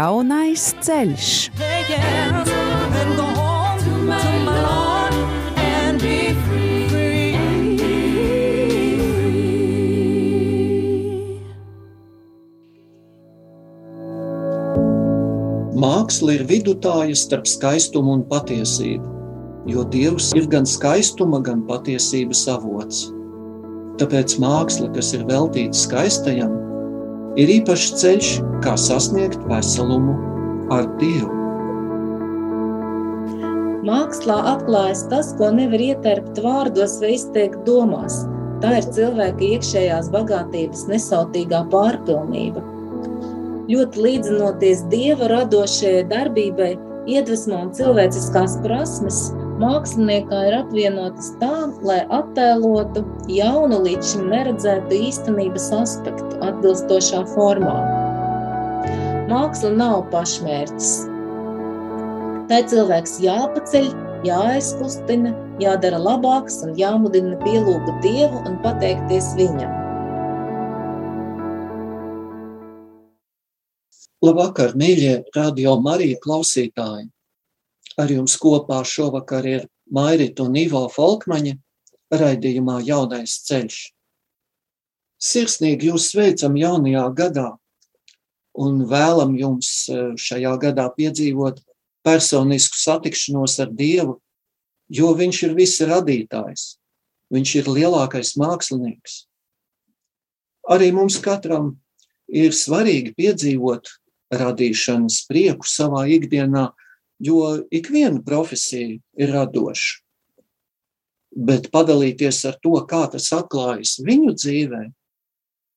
Jaunais ceļš. Māksla ir vidutāja starp skaistumu un patiesību, jo Dievs ir gan skaistuma, gan patiesības avots. Tāpēc māksla, kas ir veltīta skaistajam, ir īpašs ceļš, kā sasniegt veselumu ar Dievu. Mākslā atklājas tas, ko nevar ieterpt vārdos vai izteikt domās. Tā ir cilvēka iekšējās bagātības nesautīgā pārpilnība. Ļoti līdzinoties dieva radošajai darbībai, iedvesmo un cilvēciskās prasmes, māksliniekā ir apvienotas tā, lai attēlotu jaunu līdz šim neredzētu īstenības aspektu atbilstošā formā. Māksla nav pašmērķis. Tā cilvēks jāpaceļ, jāaizkustina, jādara labāks un jāmudina pielūgt Dievu un pateikties Viņam. Labvakar, mīļie radio Marija klausītāji! Ar jums kopā šovakar ir Mairita un Ivo Folkmaņa raidījumā Jaunais ceļš. Sirsnīgi jūs sveicam jaunajā gadā un vēlam jums eh, šajā gadā piedzīvot personisku satikšanos ar Dievu, jo Viņš ir visi radītājs, Viņš ir lielākais mākslinieks. Arī mums katram ir svarīgi piedzīvot radīšanas prieku savā ikdienā, jo ikviena profesija ir radoša. Bet padalīties ar to, kā tas atklājas viņu dzīvē,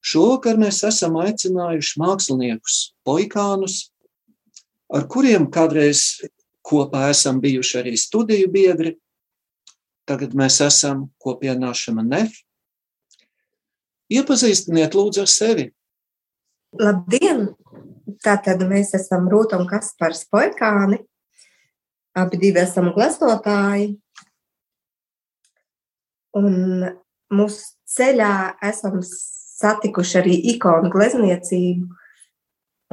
šovakar mēs esam aicinājuši māksliniekus, poikānus, ar kuriem kādreiz kopā esam bijuši arī studiju biedri. Tagad mēs esam kopienā Šamanef. Iepazīstiniet lūdzu ar sevi. Labdien! Tātad mēs esam Rūta un Kaspars Poikāni. Abi divi esam gleznotāji. Un mūsu ceļā esam satikuši arī ikonu glezniecību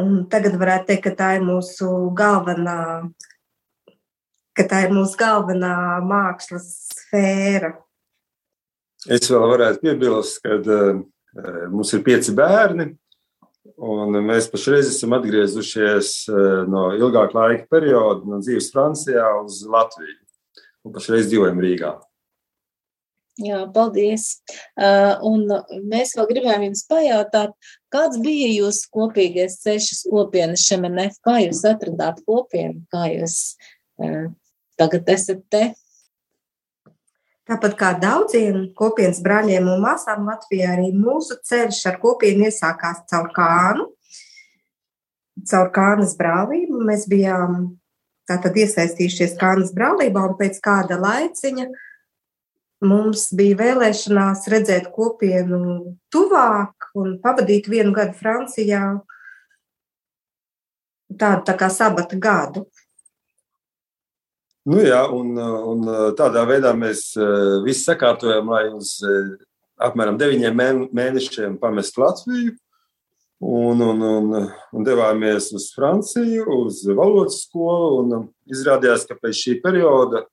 Un tagad varētu teikt, ka tā ir mūsu galvenā, ka tā ir mūsu galvenā mākslas sfēra. Es vēl varētu piebilst, ka uh, mums ir pieci bērni, un mēs pašreiz esam atgriezušies uh, no ilgāka laika perioda, no dzīves Francijā uz Latviju. Un pašreiz dzīvojam Rīgā. Jā, paldies. Uh, un mēs vēl gribējām jums pajautāt, kāds bija jūsu kopīgais uz kopienas šemenef? Kā jūs atradāt kopienu? Kā jūs uh, tagad esat te? Tāpat kā daudziem kopienas brāļiem un māsām Latvijā, arī mūsu ceļš ar kopienu iesākās caur kānu, caur kānas brālību. Mēs bijām tātad iesaistījušies kānas brālībā un pēc kāda laiciņa uh, mums bija vēlēšanās redzēt kopienu tuvāk un pavadīt vienu gadu Francijā, tādu tā kā sabata gadu. Nu jā, un, un tādā veidā mēs eh, visi sakārtojam, lai uz eh, apmēram deviņiem mēnešiem pamestu Latviju. Un, un, un, un devāmies uz Franciju, uz valodas skolu. Izrādījās, ka pēc šī perioda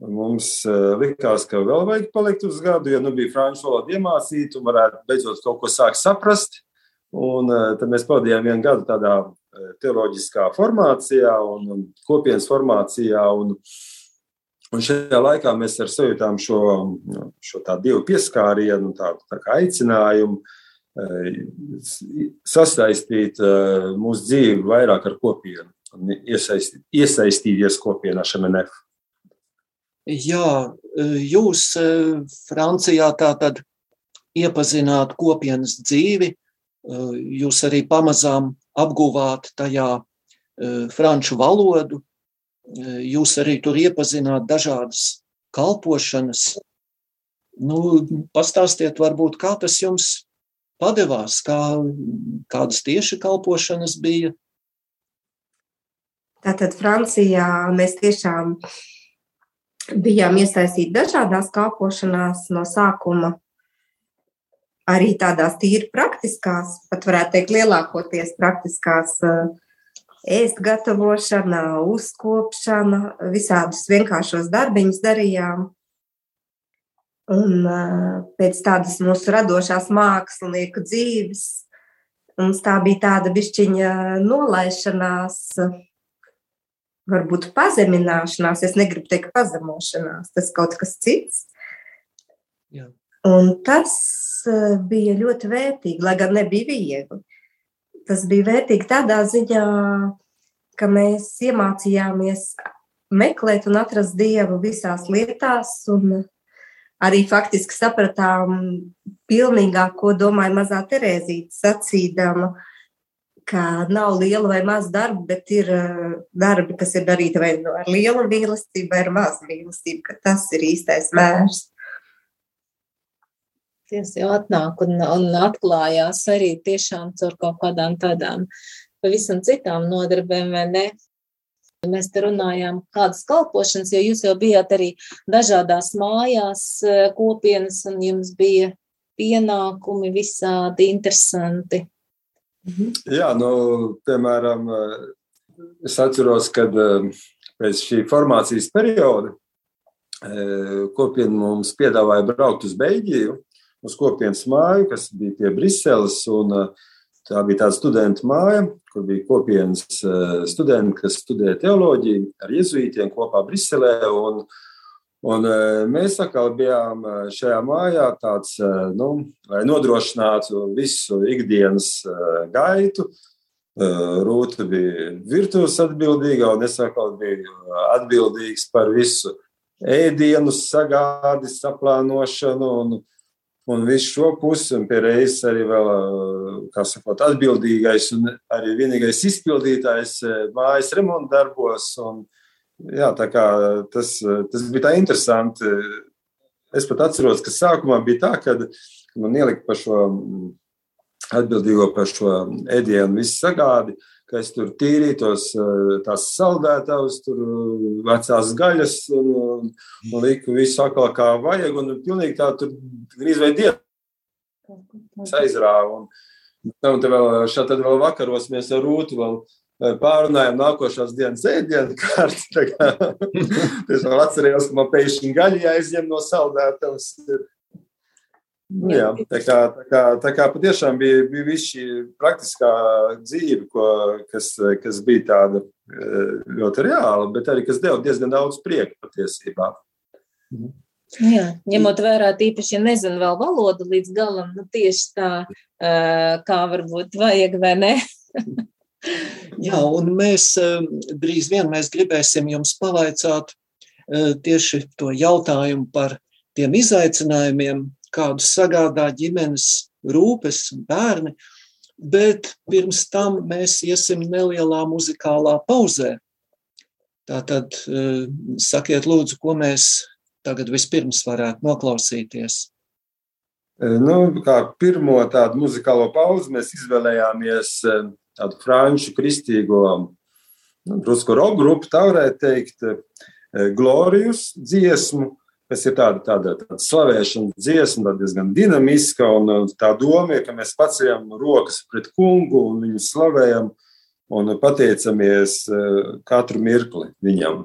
Mums uh, likās, ka vēl vajag palikt uz gadu, jo nu, bija franču valoda iemācīta un varētu beidzot kaut ko sākt saprast. Un, uh, tad mēs pavadījām vienu gadu tādā uh, teoloģiskā formācijā un, kopienas formācijā. Un, un šajā laikā mēs ar sajūtām šo, šo dievu pieskārienu, tādu tā aicinājumu sasaistīt mūsu dzīvi vairāk ar kopienu un iesaistīt, iesaistīties kopienā šemenef. Jā, jūs Francijā tātad iepazināt kopienas dzīvi, jūs arī pamazām apguvāt tajā franču valodu. Jūs arī tur iepazināt dažādas kalpošanas. Nu, pastāstiet, varbūt, kā tas jums padevās, kā, kādas tieši kalpošanas bija. Tātad Francijā mēs tiešām bijām iesaistīti dažādās kalpošanās no sākuma. Arī tādās tīri praktiskās, pat varētu teikt, lielākoties praktiskās uh, ēst gatavošana, uzkopšana, visādus vienkāršos darbiņus darījām. Un pēc tādas mūsu radošās mākslinieku dzīves mums tā bija tāda bišķiņa nolaišanās, varbūt pazemināšanās. Es negribu teikt pazemošanās, tas kaut kas cits. Jā. Un tas bija ļoti vērtīgi, lai gan nebija viegli tas bija vērtīgi tādā ziņā, ka mēs iemācījāmies meklēt un atrast dievu visās lietās, un arī faktiski sapratām pilnīgāk, ko domāja mazā Terēzīte sacīdama, ka nav liela vai maza darba, bet ir eh, darbi, kas ir darīti vai nu ar lielu mīlestību, vai ar mazu mīlestību, ka tas ir īstais mērs. Tas jau atnāk un, un atklājās arī tiešām caur kaut kādām tādām pavisam citām nodarbēm, vai ne? Mēs te runājām, kādas kalpošanas, jo jūs jau bijāt arī dažādās mājās eh, kopienas, un jums bija pienākumi visādi interesanti. Mhm. Jā, nu, piemēram, eh, es atceros, kad eh, pēc šī formācijas perioda kopiena mums piedāvāja braukt uz Beļģiju uz kopienas māju, kas bija pie Briseles. Un, tā bija tāda studentu māja, kur bija kopienas studenti, kas studēja teoloģiju ar jēzuītiem kopā Briselē. Un, Un mēs atkal bijām šajā mājā, tāds, nu, lai nodrošinātu visu ikdienas gaitu. Rūta bija virtuves atbildīga, un es atkal biju atbildīgs par visu ēdienu, sagādi, saplānošanu un, un visu šo pusi, un pie reizes arī vēl, kā sakot, atbildīgais un arī vienīgais izpildītājs mājas remonta darbos. Jā, tā kā tas, tas bija tā interesanti. Es pat atceros, ka sākumā bija tā, ka man ielika par šo atbildīgo par šo ēdienu visu sagādi, ka es tur tīrītos tās saldētavas, tur vecās gaļas un, un, liku visu atkal kā vajag un pilnīgi tā tur gandrīz vai dienas aizrāva. Un, un te vēl šā tad vēl vakaros mēs ar Rūtu vēl pārunājām nākošās dienas ēdienu kārti. Es vēl atcerējos, ka man pēkšņi gaļa jāizņem no saldētavas. Nu, jā, tā kā, tā kā, tā kā patiešām bija, bija viss šī praktiskā dzīve, ko, kas, kas bija tāda eh, ļoti reāla, bet arī kas deva diezgan daudz prieka patiesībā. Mhm. Jā, ņemot vērā tīpaši, ja nezinu vēl valodu līdz galam, nu tieši tā, eh, kā varbūt vajag vai ne. Jā, un mēs eh, drīz vien mēs gribēsim jums pavaicāt tieši to jautājumu par tiem izaicinājumiem, kādus sagādā ģimenes rūpes un bērni, bet pirms tam mēs iesim nelielā muzikālā pauzē. Tātad eh, sakiet lūdzu, ko mēs tagad vispirms varētu noklausīties. Nu, kā pirmo tādu muzikālo pauzi mēs izvēlējāmies tādu franču kristīgo, nu, drusku rock grupu, tā varētu teikt, Glorijas dziesmu, kas ir tāda, tāda, tāda slavēšanas dziesma, diezgan dinamiska. Un tā doma ir, ka mēs paceļam rokas pret kungu un viņu slavējam un pateicamies eh, katru mirkli viņam.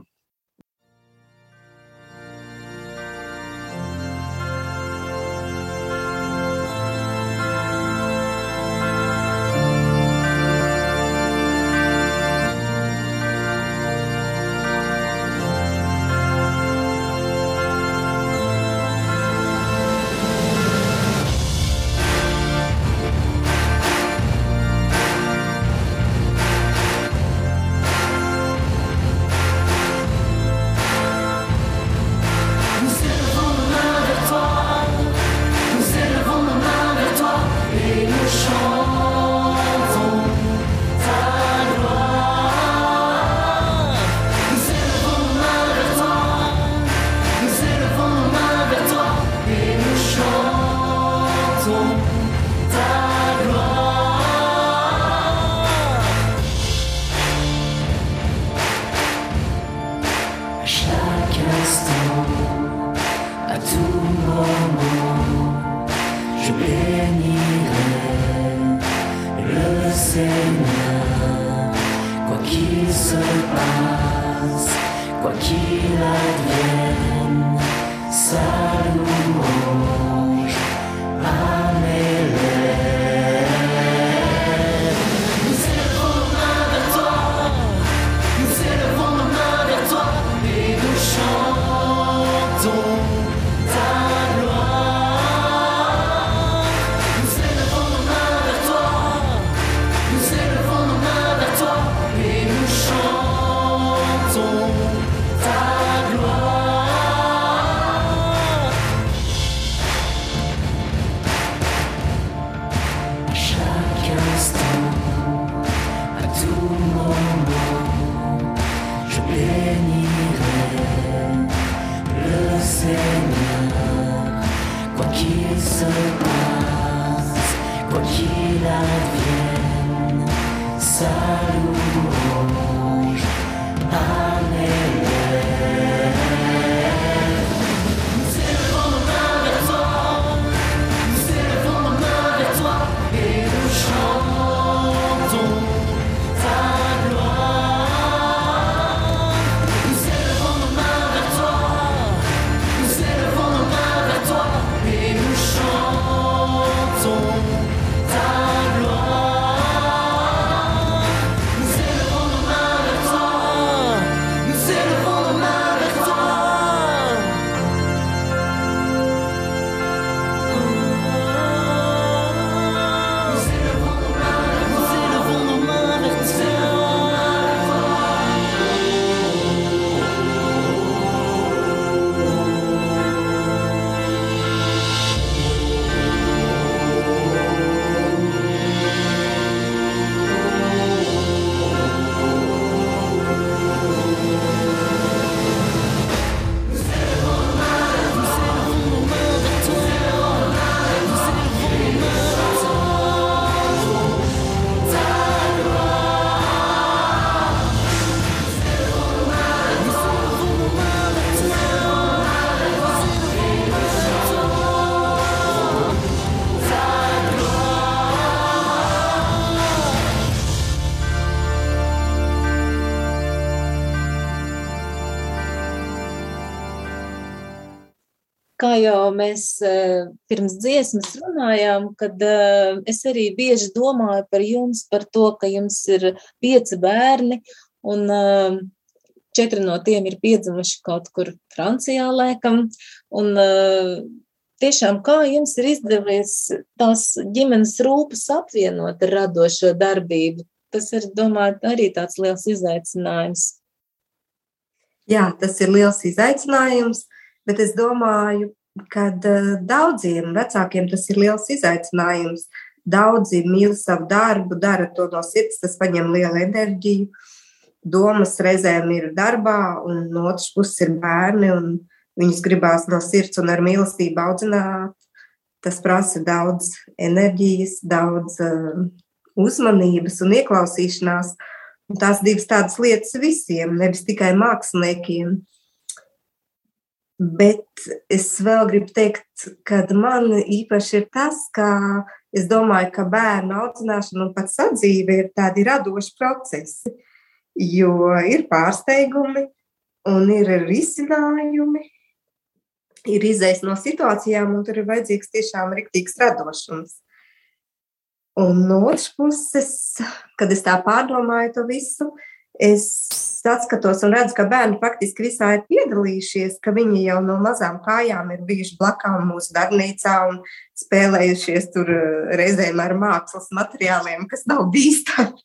Jau mēs eh, pirms dziesmas runājām, kad eh, es arī bieži domāju par jums, par to, ka jums ir pieci bērni, un eh, četri no tiem ir piedzimuši kaut kur Francijā, laikam. Un, tiešām, kā jums ir izdevies tās ģimenes rūpes apvienot ar radošo darbību? Tas ir, domāju, arī tāds liels izaicinājums. Jā, tas ir liels izaicinājums. Bet es domāju, ka eh, daudziem vecākiem tas ir liels izaicinājums. Daudzi mīl savu darbu, dara to no sirds, tas paņem lielu enerģiju. Domas reizēm ir darbā, un no otras puses ir bērni, un viņus gribās no sirds un ar mīlestību audzināt. Tas prasa daudz enerģijas, daudz uh, uzmanības un ieklausīšanās. Un tās divas tādas lietas visiem, nevis tikai māksliniekiem. Bet es vēl gribu teikt, ka man īpaši ir tas, ka es domāju, ka bērnu audzināšana un pat sadzīve ir tādi radoši procesi, jo ir pārsteigumi un ir risinājumi, ir izējas no situācijām, un tur ir vajadzīgs tiešām riktīgs radošums. Un no otras puses, kad es tā pārdomāju to visu, es atskatos un redzu, ka bērni faktiski visā ir piedalījušies, ka viņi jau no mazām kājām ir bijuši blakām mūsu darbnīcā un spēlējušies tur eh, reizēm ar mākslas materiāliem, kas nav bīstami.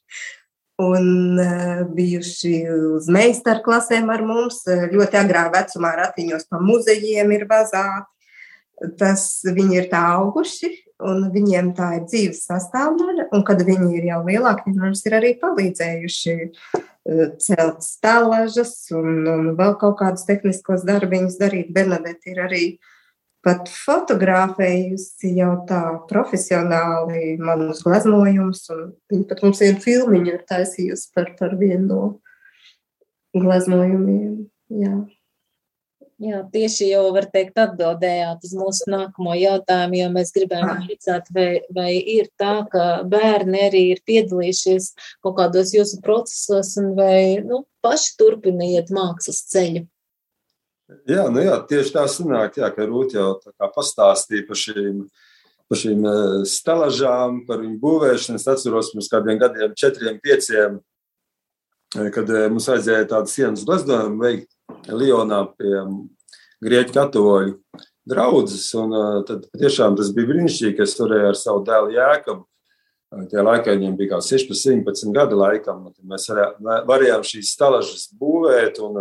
Un uh, bijuši uz meistarklasēm ar mums, ļoti agrā vecumā ratiņos pa muzejiem ir vazāti. Tas viņi ir tā auguši, un viņiem tā ir dzīves sastāvdaļa, un kad viņi ir jau lielāki, viņi mums ir arī palīdzējuši celt stālažas un, un vēl kaut kādus tehniskos darbiņus darīt. Bernadette ir arī pat fotografējusi jau tā profesionāli manus gleznojumus, un viņa pat mums vienu filmiņu ir taisījusi par, par vienu no gleznojumiem. Jā. Jā, tieši jau var teikt atbildējāt uz mūsu nākamo jautājumu, jo mēs gribējām redzēt, vai, vai ir tā, ka bērni arī ir piedalījušies kaut kādos jūsu procesos un vai nu, paši turpiniet mākslas ceļu. Jā, nu jā, tieši tā sanāk, jā, ka Rūt jau pastāstīja par šīm, par šīm stelažām, par viņu būvēšanu. Es atceros pirms kādiem gadiem, četriem, pieciem, kad mums vajadzēja tādu sienas gleznojumu veikt Lionā pie grieķu katoļu draudzes. Un, tad tiešām tas bija brīnišķīgi, ka es turēju ar savu dēlu Jēkabu. Tie laikā viņam bija kaut 16, 17 gadi laikam. Mēs varējām šīs stalažas būvēt un,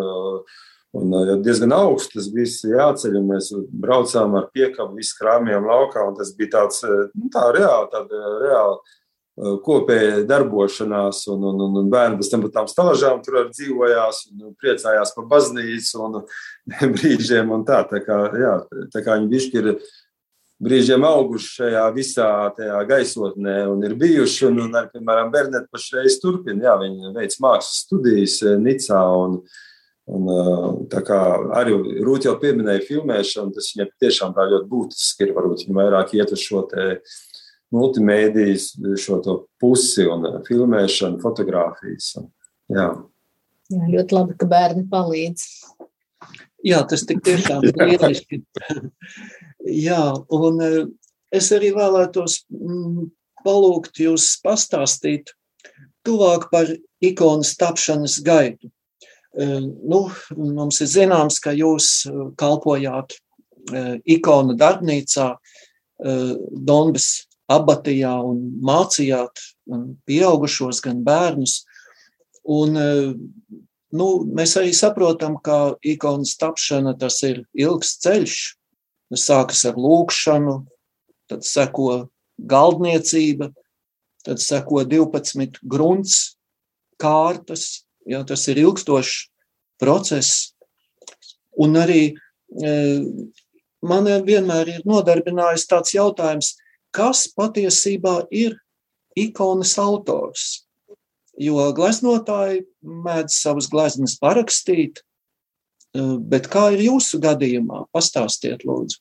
un diezgan augstas bija jāceļ. Mēs braucām ar piekabu, visu krāmjām laukā. Tas bija tāds nu, tā reāli, tāda reāli Eh, kopēja darbošanās, un, un, un, un bērni pēc tam par tām stāžām tur dzīvojās un priecājās par baznīcu un brīžiem un tā. Tā kā, jā, tā kā viņi bišķi ir brīžiem auguši šajā visā tajā gaisotnē un ir bijuši, un, un arī, piemēram, Berneta pašreiz turpina, jā, viņi veic mākslas studijas eh, Nicā un, Un, eh, tā kā arī Rūta jau pieminēja filmēšanu, tas viņai tiešām tā ļoti būtiski ir. Varbūt viņa vairāk iet uz šo te uh, multimēdijas šo pusi un uh, filmēšanu, fotografijas. Jā. Jā, ļoti labi, ka bērni palīdz. Jā, tas tik tiešām ir lieliski. Jā, un uh, es arī vēlētos mm, palūgt jūs pastāstīt tuvāk par ikonas tapšanas gaitu. Uh, nu, mums ir zināms, ka jūs kalpojāt ikonu darbnīcā Donbas abatijā un mācījāt gan pieaugušos, gan bērnus. Un, e, nu, mēs arī saprotam, ka ikonas tapšana tas ir ilgs ceļš. Sākas ar lūkšanu, tad seko galdniecība, tad seko 12 grunts kārtas. Ja, tas ir ilgstošs process. Un arī e, man vienmēr ir nodarbinājis tāds jautājums, kas patiesībā ir ikonas autors. Jo gleznotāji mēdz savus gleznas parakstīt, eh, bet kā ir jūsu gadījumā? Pastāstiet, lūdzu.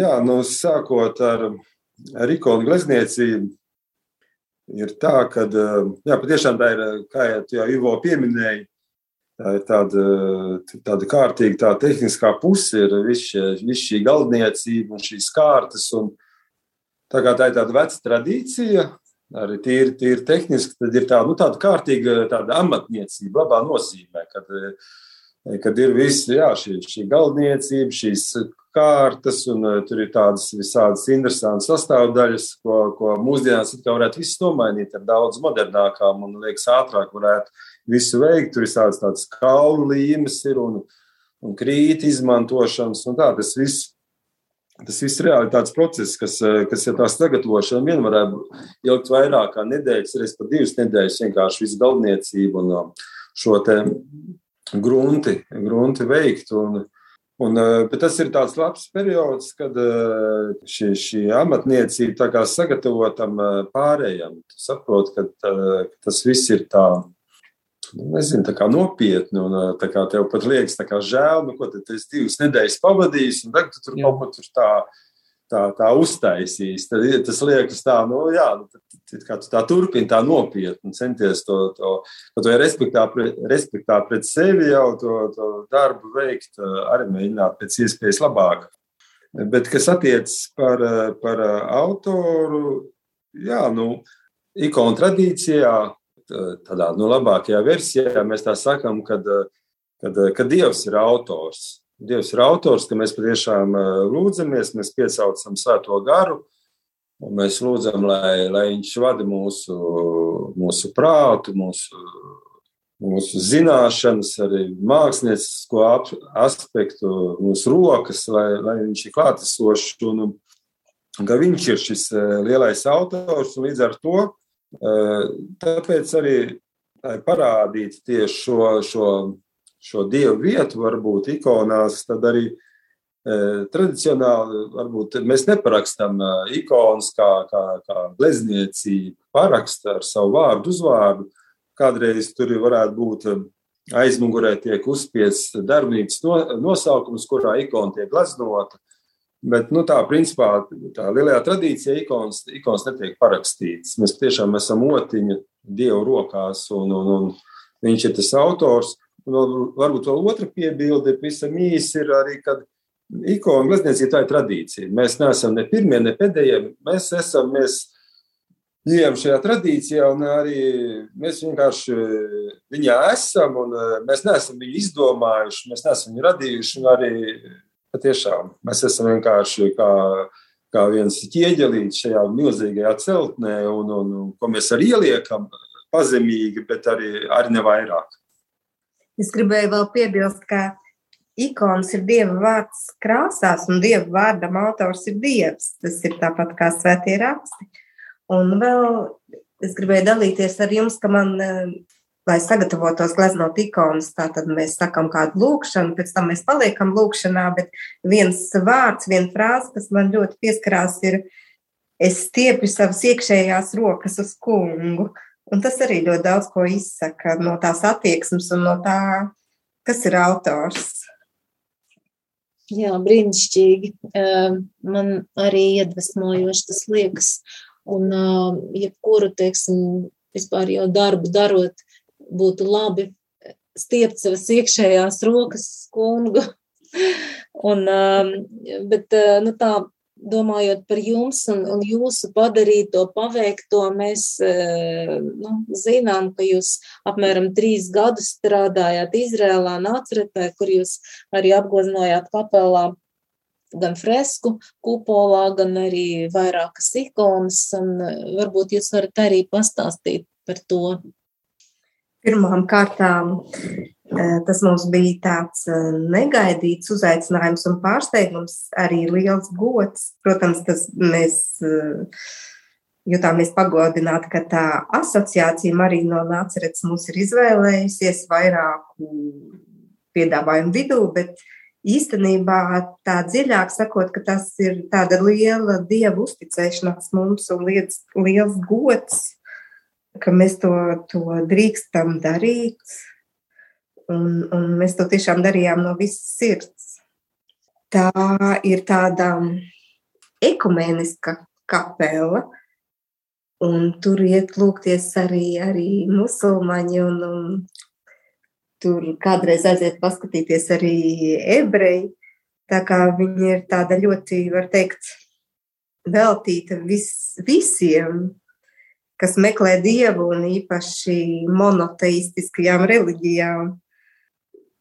Jā, nu, sākot ar, ar ikonu glezniecību, ir tā, ka eh, jā, patiešām tā ir, kā jau Ivo pieminēja, Tā ir tāda, tāda kārtīga tā tehniskā puse, ir viss vis šī galdniecība un šīs kārtas. Un tā tā ir tāda veca tradīcija, arī tīri, tīri tehniski, tad ir tā, nu, tāda kārtīga tāda amatniecība, labā nozīmē, kad, kad ir viss, jā, šī, šī galdniecība, šīs kārtas, un tur ir tādas visādas interesantas sastāvdaļas, ko, ko mūsdienās varētu viss nomainīt ar daudz modernākām un liekas ātrāk varētu visu veikt. Tur ir tādas, tādas kaulu līmes ir un, un krīt izmantošanas. Un tā, tas viss. Tas viss ir reāli tāds process, kas, kas ja tā sagatavošana vien varētu ilgt vairāk kā nedēļas, reizes pat divas nedēļas vienkārši visu galdniecību un um, šo te grunti, grunti veikt. Un, Un, uh, bet tas ir tāds labs periods, kad uh, šī, šī amatniecība sagatavotam uh, pārējiem. Tu saproti, ka tas viss ir tā nu, nezinu, tā kā nopietni. Un, tā kā tev pat liekas, kā žēl, nu, ko tu esi divas nedēļas pavadījis, un tagad tu tur jā. kaut ko tur tā, tā, tā uztaisījis. Tad tas liekas tā, nu, jā, nu, kā tu tā turpini tā nopietni centies to, to, to respektā, pret, respektā pret sevi jau to, to darbu veikt, arī mēģināt pēc iespējas labāk. Bet, kas attiecas par, par autoru, jā, nu, ikonu tradīcijā tādā nu, labākajā versijā mēs tā sakām, kad, kad, kad Dievs ir autors. Dievs ir autors, ka mēs patiešām lūdzamies, mēs piesaucam Svēto garu, un mēs lūdzam, lai, lai Viņš vada mūsu, mūsu prātu, mūsu, mūsu zināšanas, arī māksliniecisko aspektu, mūsu rokas, lai, lai Viņš ir klātesošs un ka Viņš ir šis lielais autors, un līdz ar to Tāpēc arī parādīt tieši šo, šo, šo dievu vietu, varbūt ikonās, tad arī tradicionāli varbūt mēs neparakstam ikonas kā, kā, kā glezniecība, paraksta ar savu vārdu, uzvārdu. Kādreiz tur varētu būt aizmugurē tiek uzspiests darbnīcas nosaukums, kurā ikona tiek glaznota. Bet, nu, tā principā, tā lielajā tradīcijā ikonas, ikonas netiek parakstītas. Mēs tiešām esam otiņa Dievu rokās, un, un, un viņš ir tas autors. Un vēl, varbūt vēl otra piebilde, pavisam īsi, ir arī, kad ikona glezniecība tā ir tradīcija. Mēs neesam ne pirmie, ne pēdējie. Mēs esam, mēs ejam šajā tradīcijā, un arī mēs vienkārši viņā esam, un eh, mēs neesam viņu izdomājuši, mēs neesam viņu radījuši, un arī patiešām mēs esam vienkārši kā, kā viens ķieģelīts šajā milzīgajā celtnē, un, un, un ko mēs arī ieliekam pazemīgi, bet arī, arī ne vairāk. Es gribēju vēl piebilst, ka ikonas ir dieva vārds krāsās, un dieva vārdam autors ir dievs. Tas ir tāpat kā svētie raksti. Un vēl es gribēju dalīties ar jums, ka man, eh, lai sagatavotos gleznot ikonas, tātad mēs sakam kādu lūkšanu, pēc tam mēs paliekam lūkšanā, bet viens vārds, viena frāze, kas man ļoti pieskarās, ir es stiepju savas iekšējās rokas uz kungu. Un tas arī ļoti daudz ko izsaka no tās attieksmes un no tā, kas ir autors. Jā, brīnišķīgi. Man arī iedvesmojoši tas liekas. Un jebkuru, teiksim, vispār jau darbu darot, būtu labi stiept savas iekšējās rokas kungu. Un, bet, nu tā, domājot par jums un, un jūsu padarīto, paveikto, mēs nu, zinām, ka jūs apmēram trīs gadus strādājāt Izrēlā, Nācretē, kur jūs arī apgleznojāt kapelā gan fresku kupolā, gan arī vairākas ikonas, un varbūt jūs varat arī pastāstīt par to. Pirmām kārtām eh, tas mums bija tāds eh, negaidīts uzaicinājums un pārsteigums, arī liels gods. Protams, tas mēs eh, jutāmies pagodināti, ka tā asociācija Marija no Nācerets mūs ir izvēlējusies vairāku piedāvājumu vidū, bet īstenībā tā dziļāk sakot, ka tas ir tāda liela dieva uzticēšanās mums un liels, liels gods, ka mēs to, to drīkstam darīt. Un, un mēs to tiešām darījām no visas sirds. Tā ir tāda ekumēniska kapela, un tur iet lūgties arī, arī musulmaņi un, un tur kādreiz aiziet paskatīties arī ebreji. Tā kā viņi ir tāda ļoti, var teikt, veltīta vis, visiem, kas meklē dievu un īpaši monoteistiskajām reliģijām.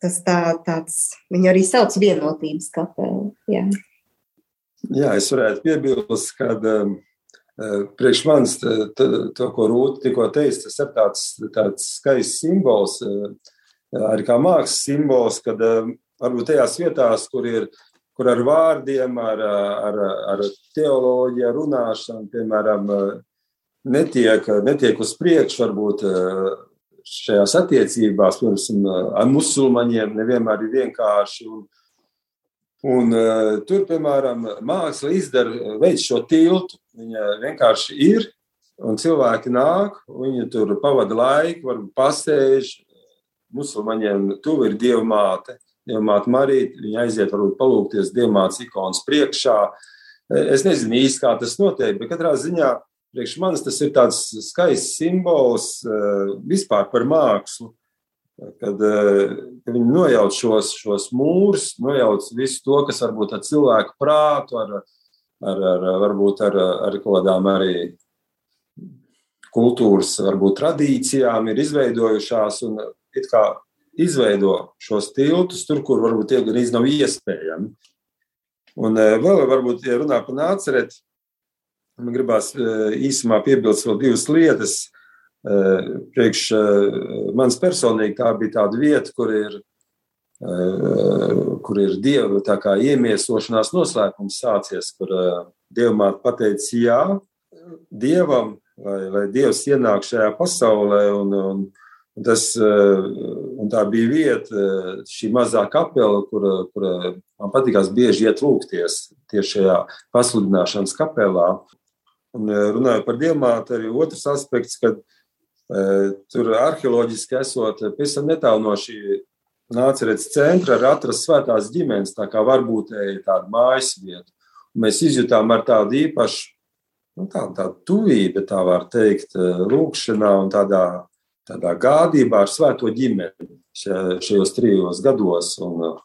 Tas tā, tāds, viņi arī sauc vienotības kapelu. Jā. Jā, es varētu piebilst, ka um, uh, priekš manis to, ko Rūta tikko teica, tas ir tāds, tāds skaists simbols. Uh, arī kā mākslas simbols, kad eh, varbūt tajās vietās, kur ir kur ar vārdiem, ar, ar, ar teoloģiju, runāšanu, piemēram, netiek, netiek uz priekšu, varbūt eh, šajās attiecībās, piemēram, ar musulmaņiem, nevienmēr ir vienkārši. Un, un eh, tur, piemēram, māksla izdara, veids šo tiltu. Viņa vienkārši ir, un cilvēki nāk, viņi tur pavada laiku, varbūt pasēž, musulmaņiem tuvu ir Dieva māte. Dieva māte Marija, viņa aiziet, varbūt palūkties Dievmātes ikonas priekšā. Es nezinu īsti, kā tas notiek, bet katrā ziņā priekš manis tas ir tāds skaists simbols eh, vispār par mākslu. Kad, eh, viņi nojauc šos, šos mūrus, nojauc visu to, kas varbūt ar cilvēku prātu, ar, ar, ar, varbūt ar, ar kaut kādām arī kultūras, varbūt tradīcijām ir izveidojušās. Un it kā izveido šos tiltus tur, kur varbūt tie gan nav iespējami. Un e, vēl varbūt, ja runā par nācereti, man gribās e, īsumā piebilst vēl divas lietas. E, priekš manis personīgi tā bija tāda vieta, kur ir, kur ir dieva iemiesošanās noslēpums sācies, kur dievmāte pateica jā dievam, lai, lai dievs ienāk šajā pasaulē un, un Un tas, un tā bija vieta, šī mazā kapela, kur, kur man patīkās bieži iet lūgties tieši šajā pasludināšanas kapelā. Un eh, runājot par diamātu, arī otrs aspekts, kad Tur arheoloģiski esot pavisam netālu no šī nācerētas centra, ir atrasts svētās ģimenes, tā kā varbūt tāda mājas vieta. Mēs izjutām ar tādu īpašu, nu, tādu, tādu tuvību, tā var teikt, lūkšanā un tādā, tādā gādībā ar svēto ģimeni šajos trijos gados. Un,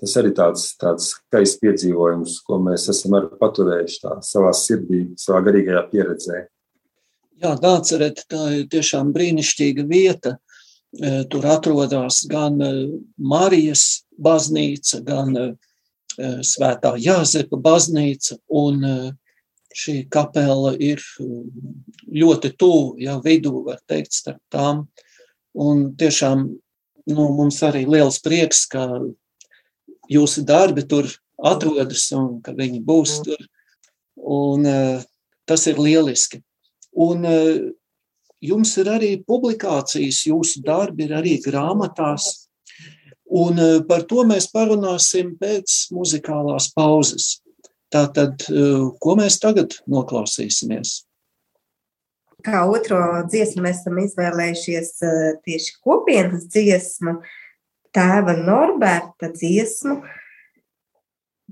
tas arī tāds, tāds skaists piedzīvojums, ko mēs esam paturējuši tā, savā sirdī, savā garīgajā pieredzē. Jā, Nācerēt, tā ir tiešām brīnišķīga vieta. E, tur atrodas gan e, Marijas baznīca, gan e, Svētā Jāzepa baznīca, un šī kapela ir ļoti tuvu, jau vidū, var teikt, starp tām. Un tiešām nu, mums arī liels prieks, ka jūsu darbi tur atrodas un ka viņi būs tur. Un, tas ir lieliski. Un jums ir arī publikācijas, jūsu darbi ir arī grāmatās, un par to mēs parunāsim pēc muzikālās pauzes. Tātad, ko mēs tagad noklausīsimies? Kā otro dziesmu mēs esam izvēlējušies tieši kopienas dziesmu, tēva Norberta dziesmu.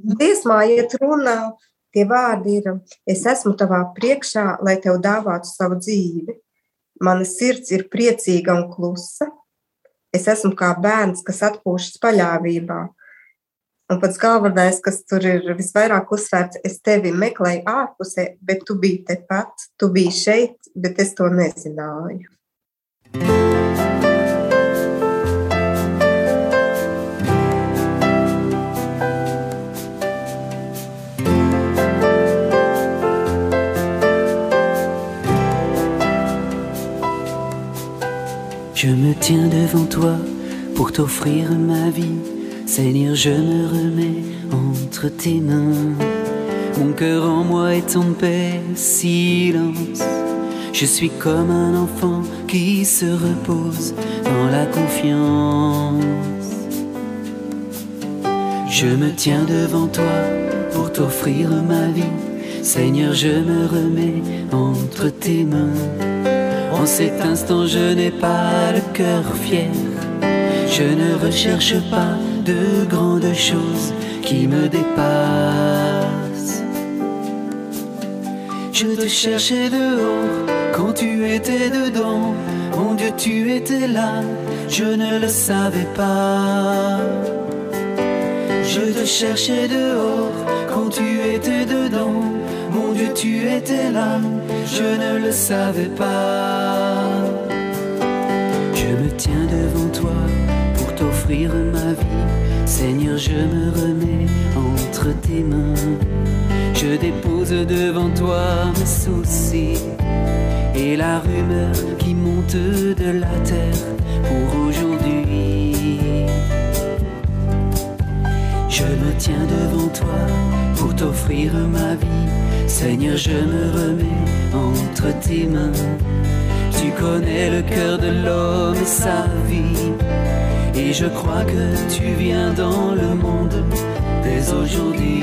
Dziesmā iet runā Tie vārdi ir: Es esmu tavā priekšā, lai tev dāvātu savu dzīvi. Mana sirds ir priecīga un klusa. Es esmu kā bērns, kas atpūšas paļāvībā. Un pats galvenais, kas tur ir visvairāk uzsvērts, es tevi meklēju ārpusē, bet tu biji tepat, tu biji šeit, bet es to nezināju. Je me tiens devant toi pour t'offrir ma vie. Seigneur, je me remets entre tes mains. Mon cœur en moi est en paix, silence. Je suis comme un enfant qui se repose dans la confiance. Je me tiens devant toi pour t'offrir ma vie. Seigneur, je me remets entre tes mains. En cet instant, je n'ai pas le cœur fier. Je ne recherche pas de grandes choses qui me dépassent. Je te cherchais dehors quand tu étais dedans. Mon Dieu, tu étais là, je ne le savais pas. Je te cherchais dehors quand tu étais dedans. Mon Dieu, tu étais là, je ne le savais pas. Je me tiens devant toi pour t'offrir ma vie. Seigneur, je me remets entre tes mains. Je dépose devant toi mes soucis et la rumeur qui monte de la terre pour aujourd'hui. Je me tiens devant toi pour t'offrir ma vie. Seigneur, je me remets entre tes mains. Tu connais le cœur de l'homme et sa vie. Et je crois que tu viens dans le monde dès aujourd'hui.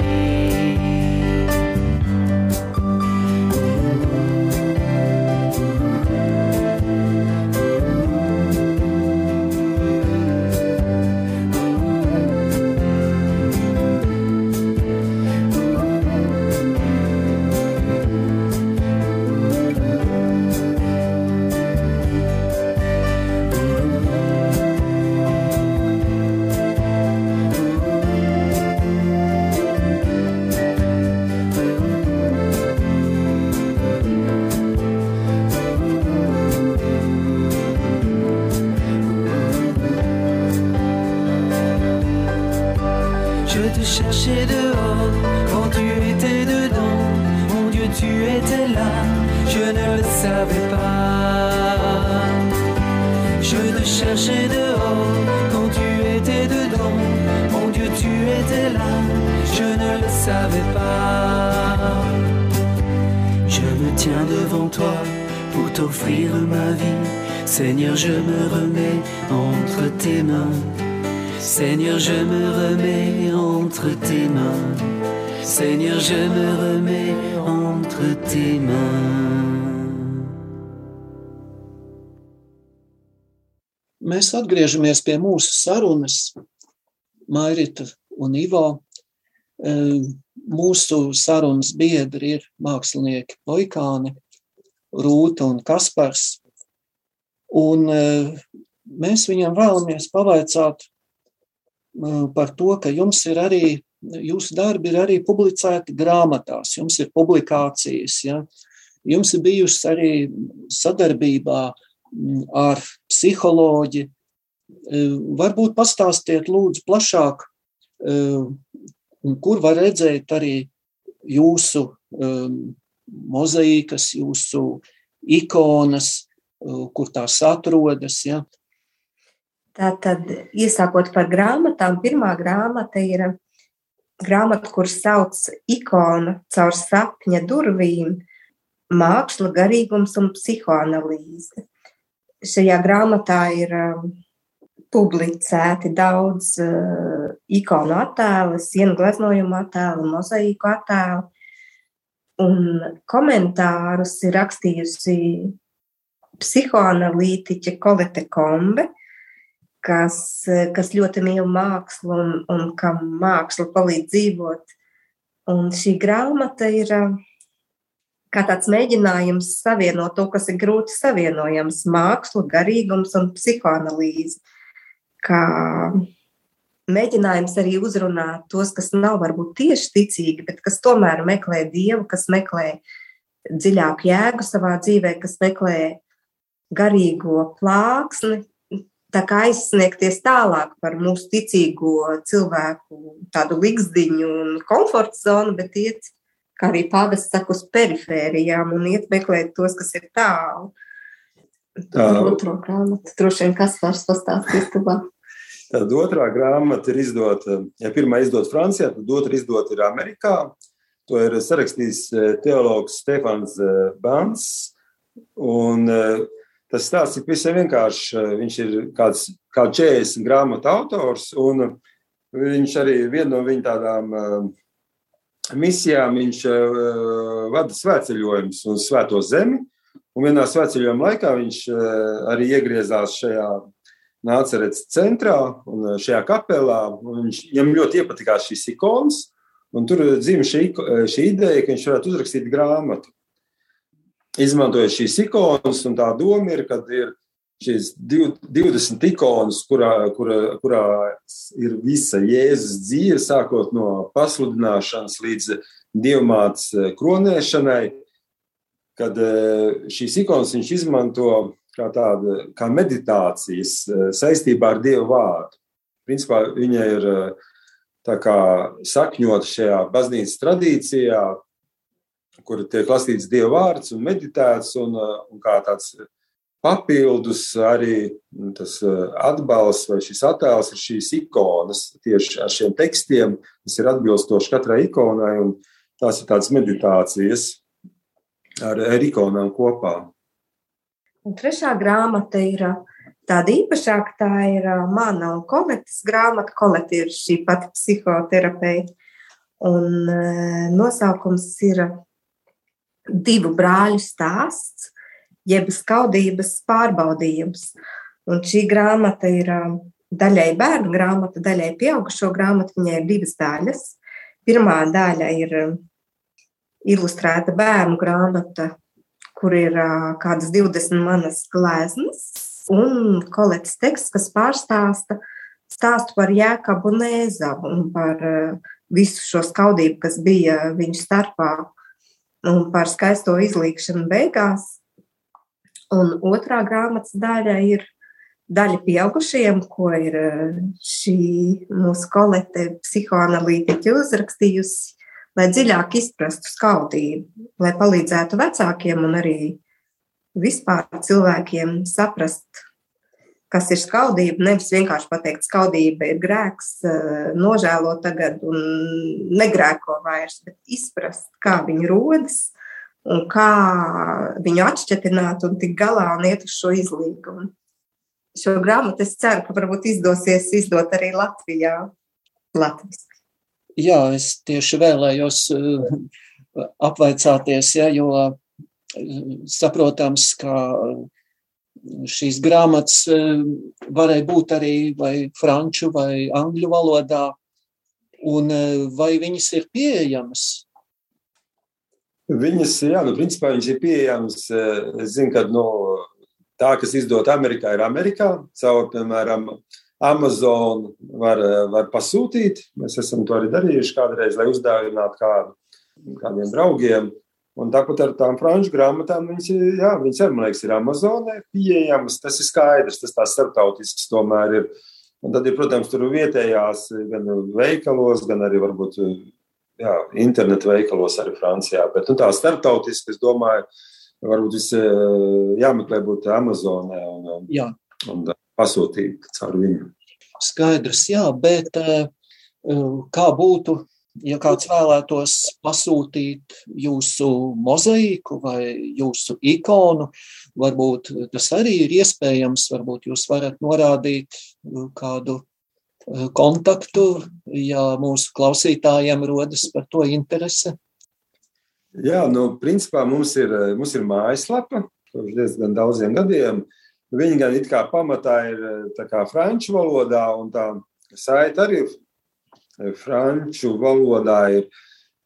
Je me remets entre tes mains. Seigneur, je me remets entre tes mains. mēs atgriežamies pie mūsu sarunas, Mairita un Ivo. Mūsu sarunas biedri ir mākslinieki Poikāni, Rūta un Kaspars. Un mēs viņam vēlamies pavaicāt par to, ka jums ir arī, jūsu darbi ir arī publicēti grāmatās, jums ir publikācijas, ja? jums ir bijusi arī sadarbībā ar psiholoģi. Varbūt pastāstiet lūdzu plašāk, kur var redzēt arī jūsu mozaīkas, jūsu ikonas, kur tās atrodas. Ja? Tātad, iesākot par grāmatām, pirmā grāmata ir grāmata, kuras sauc ikona caur sapņa durvīm, māksla, garīgums un psihoanalīze. Šajā grāmatā ir um, publicēti daudz uh, ikonu attēlu, sienu gleznojumu attēlu, mozaīku attēlu, un komentārus ir rakstījusi psihoanalītiķe Kolete Kombe, kas, kas ļoti mīl mākslu un, un kam māksla palīdz dzīvot. Un šī grāmata ir uh, kā tāds mēģinājums savienot to, kas ir grūti savienojams - mākslu, garīgums un psihoanalīze. Kā mēģinājums arī uzrunāt tos, kas nav varbūt tieši ticīgi, bet kas tomēr meklē dievu, kas meklē dziļāku jēgu savā dzīvē, kas meklē garīgo plāksni, tā kā aizsniegties tālāk par mūsu ticīgo cilvēku tādu likzdiņu un komforta zonu, bet iet, kā arī pāvests saka, uz perifērijām un iet meklēt tos, kas ir tālu. Tā otro grāmatu droši vien kas vairs pastāstīs tuvāk. Tad otrā grāmata ir izdota, ja pirmā izdota Francijā, tad otra izdota ir Amerikā. To ir sarakstījis eh, teologs Stefans eh, Bans. Un eh, tas stāsts ir visai vienkāršs. Viņš ir kāds, kā 40 grāmatu autors, un viņš arī viena no viņa tādām misijām viņš vada svētceļojumus uz Svēto zemi. Un vienā svētceļojuma laikā viņš arī iegriezās šajā Nācerets centrā un eh, šajā kapelā. Viņš, viņam ļoti iepatikās šīs ikonas, un tur dzimta šī, eh, šī ideja, ka viņš varētu uzrakstīt grāmatu. Izmantojot šīs ikonas, un tā doma ir, ka ir šīs 20 ikonas, kurā, kurā, kurā ir visa Jēzus dzīve, sākot no pasludināšanas līdz dievmātes eh, kronēšanai, kad šīs ikonas viņš izmanto kā tāda kā meditācijas eh, saistībā ar Dievu vārdu. Principā viņa ir eh, sakņota šajā baznīcas tradīcijā, kur tiek lasīts Dieva vārds un meditēts, un, eh, un kā tāds papildus arī mm, tas atbalsts vai šis attēls ir šīs ikonas tieši ar šiem tekstiem, kas ir atbilstoši katrai ikonai, un tās ir tādas meditācijas ar, ar ikonām kopā. Un trešā grāmata ir tāda īpašāka. Tā ir mana un koletes grāmata. Kolete ir šī pati psihoterapeita. Un nosaukums ir divu brāļu stāsts, jeb skaudības pārbaudījums. Un šī grāmata ir daļai bērnu grāmata, daļai pieaugušo grāmatu. Viņai ir divas daļas. Pirmā daļa ir ilustrēta bērnu grāmata kur ir kādas 20 manas gleznas un kolekts teksts, kas pārstāsta stāstu par Jēkabu un Ēzavu un par visu šo skaudību, kas bija viņu starpā un par skaisto izlīkšanu beigās. Un otrā grāmatas daļa ir daļa pieaugušiem, ko ir šī mūsu kolekte psihoanalītiķa uzrakstījusi lai dziļāk izprastu skaudību, lai palīdzētu vecākiem un arī vispār cilvēkiem saprast, kas ir skaudība. Nevis vienkārši pateikt, skaudība ir grēks, eh, nožēlo tagad un negrēko vairs, bet izprast, kā viņi rodas un kā viņu atšķetināt un tik galā un iet uz šo izlīgumu. Šo grāmatu es ceru, ka varbūt izdosies izdot arī Latvijā. Latvijas jā, es tieši vēlējos eh, apvaicāties, ja, jo eh, saprotams, ka šīs grāmatas varēja būt arī vai franču vai angļu valodā, un vai viņas ir pieejamas? Viņas, jā, nu, principā viņas ir pieejamas. Es zinu, ka no tā, kas izdota Amerikā, ir Amerikā, caur, piemēram, Amazon var, var pasūtīt. Mēs esam to arī darījuši kādreiz, lai uzdāvinātu kādu, kādiem draugiem. Un tāpat ar tām franču grāmatām, viņas, jā, viņas arī, man liekas, ir Amazonē pieejamas. Tas ir skaidrs, tas tās starptautisks tomēr ir. Un tad ir, protams, tur vietējās gan veikalos, gan arī varbūt jā, internetu veikalos arī Francijā. Bet nu, tā starptautiski, es domāju, varbūt viss jāmeklē būt Amazonē un, jā. un pasūtīt caur viņu. Skaidrs, jā, bet kā būtu ja kāds vēlētos pasūtīt jūsu mozaīku vai jūsu ikonu, varbūt tas arī ir iespējams. Varbūt jūs varat norādīt uh, kādu uh, kontaktu, ja mūsu klausītājiem rodas par to interese. Jā, nu, principā mums ir, mums ir mājaslapa, kopš diezgan daudziem gadiem. Viņa gan it kā pamatā ir kā franču valodā, un tā saita arī ir franču valodā ir,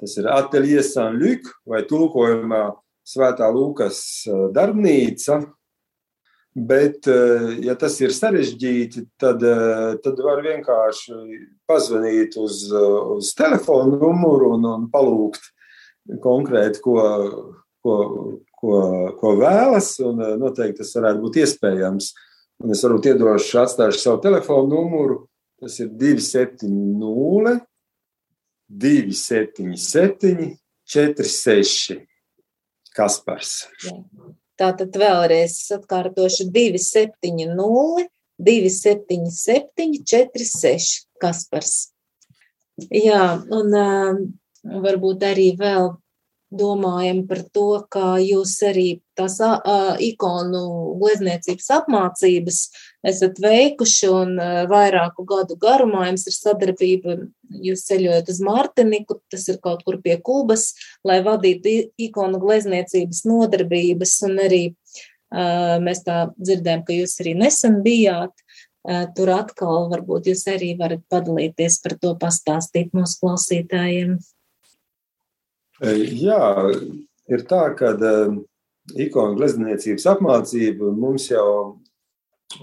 tas ir Atelier Saint-Luc vai tulkojumā Svētā Lūkas eh, darbnīca. Bet, eh, ja tas ir sarežģīti, tad, eh, tad var vienkārši pazvanīt uz, uz telefonu numuru un, un palūgt konkrēti, ko, ko, ko, ko vēlas. Noteikti tas varētu būt iespējams. Un es varbūt iedošu, atstāšu savu telefonu numuru Tas ir 270, 277, 46. Kaspars. Tātad vēlreiz atkārtošu 270, 277, 46. Kaspars. Jā, un uh, varbūt arī vēl domājam par to, ka jūs arī tās uh, ikonu glezniecības apmācības esat veikuši un uh, vairāku gadu garumā jums ir sadarbība, jūs ceļojat uz Martiniku, tas ir kaut kur pie Kubas, lai vadītu ikonu glezniecības nodarbības un arī uh, mēs tā dzirdējam, ka jūs arī nesen bijāt. Tur atkal varbūt jūs arī varat padalīties par to, pastāstīt mūsu klausītājiem. Jā, ir tā, ka ikonu glezniecības apmācība mums jau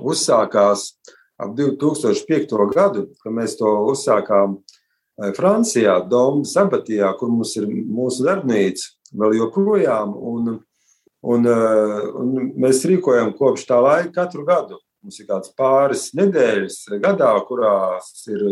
uzsākās ap 2005. gadu, kad mēs to uzsākām Francijā, Doma Sabatijā, kur mums ir mūsu darbnīca vēl joprojām. Un, un, un mēs rīkojam kopš tā laika katru gadu. Mums ir kāds pāris nedēļas gadā, kurās ir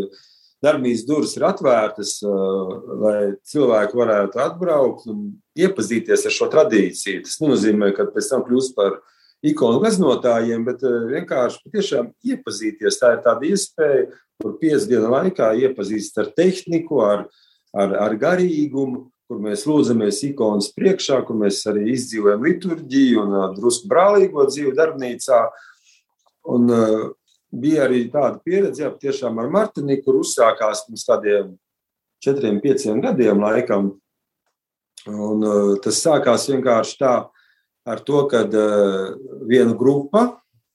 darbnīcas durvis ir atvērtas, lai cilvēki varētu atbraukt un iepazīties ar šo tradīciju. Tas nenozīmē, ka pēc tam kļūst par ikonu gleznotājiem, bet vienkārši patiešām iepazīties. Tā ir tāda iespēja, kur piecu dienu laikā iepazīst ar tehniku, ar, ar, ar garīgumu, kur mēs lūdzamies ikonas priekšā, kur mēs arī izdzīvojam liturģiju un drusku brālīgo dzīvi darbnīcā. Un, bija arī tāda pieredze, jā, tiešām ar Martiniku, kur uzsākās pirms kādiem četriem, pieciem gadiem laikam. Un, uh, tas sākās vienkārši tā, ar to, ka uh, viena grupa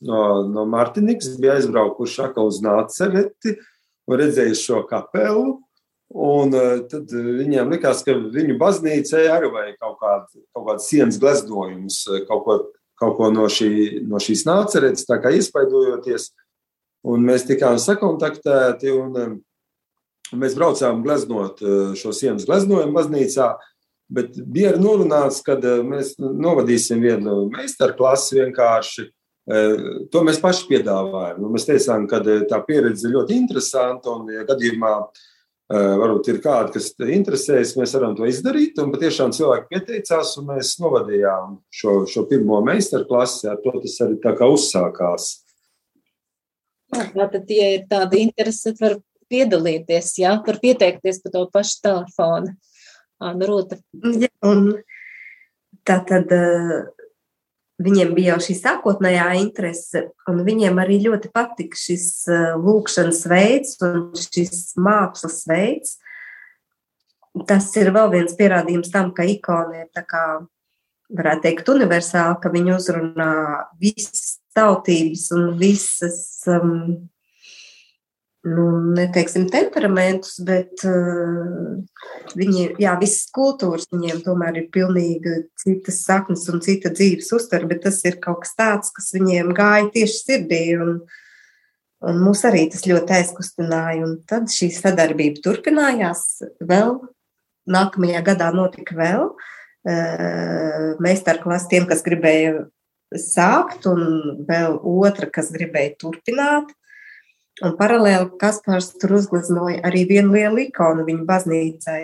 no, no Martinikas bija aizbraukuši atkal uz Nācereti un redzējuši šo kapelu. Un uh, tad viņiem likās, ka viņu baznīcai arī vajag kaut kādu, kaut kādu sienas gleznojumus, kaut ko, kaut ko no, šī, no šīs nāceretes, tā kā iespaidojoties. Un mēs tikām sakontaktēti, un, um, un mēs braucām gleznot uh, šo sienas gleznojumu baznīcā. Bet bija arī norunāts, ka uh, mēs novadīsim vienu meistarklasi vienkārši. Uh, to mēs paši piedāvājam. Nu, mēs teicām, ka tā pieredze ļoti interesanta, un, ja gadījumā varbūt ir kādi, kas interesējas, mēs varam to izdarīt. Un patiešām cilvēki pieteicās, un mēs novadījām šo, šo pirmo meistarklasi. Ar to tas arī tā kā uzsākās. Tātad, ja ir tāda interese, var piedalīties, jā, var pieteikties pa to pašu telefonu. Āna Rūta. Ja, un tā tad viņiem bija jau šī sākotnējā interese, un viņiem arī ļoti patika šis lūkšanas veids un šis mākslas veids. Tas ir vēl viens pierādījums tam, ka ikona ir tā kā, varētu teikt, universāla, ka viņi uzrunā visas tautības un visas, um, nu, neteiksim, temperamentus, bet uh, viņi, jā, visas kultūras viņiem tomēr ir pilnīgi citas saknes un cita dzīves uztver, bet tas ir kaut kas tāds, kas viņiem gāja tieši sirdī. Un, un mūs arī tas ļoti aizkustināja. Un tad šī sadarbība turpinājās vēl. Nākamajā gadā notika vēl uh, meistarklasa tiem, kas gribēja sākt, un vēl otra, kas gribēja turpināt. Un paralēli Kaspars tur uzgleznoja arī vienu lielu ikonu viņa baznīcai.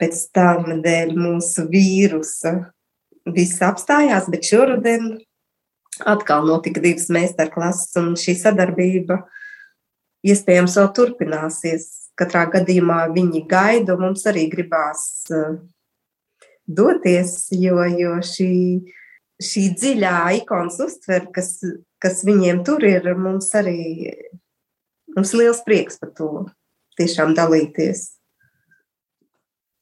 Pēc tam dēļ mūsu vīrusa viss apstājās, bet šoruden atkal notika divas meistarklases, un šī sadarbība iespējams vēl turpināsies. Katrā gadījumā viņi gaida, un mums arī gribās uh, doties, jo, jo šī šī dziļā ikonas uztver, kas, kas viņiem tur ir, mums arī mums liels prieks par to tiešām dalīties.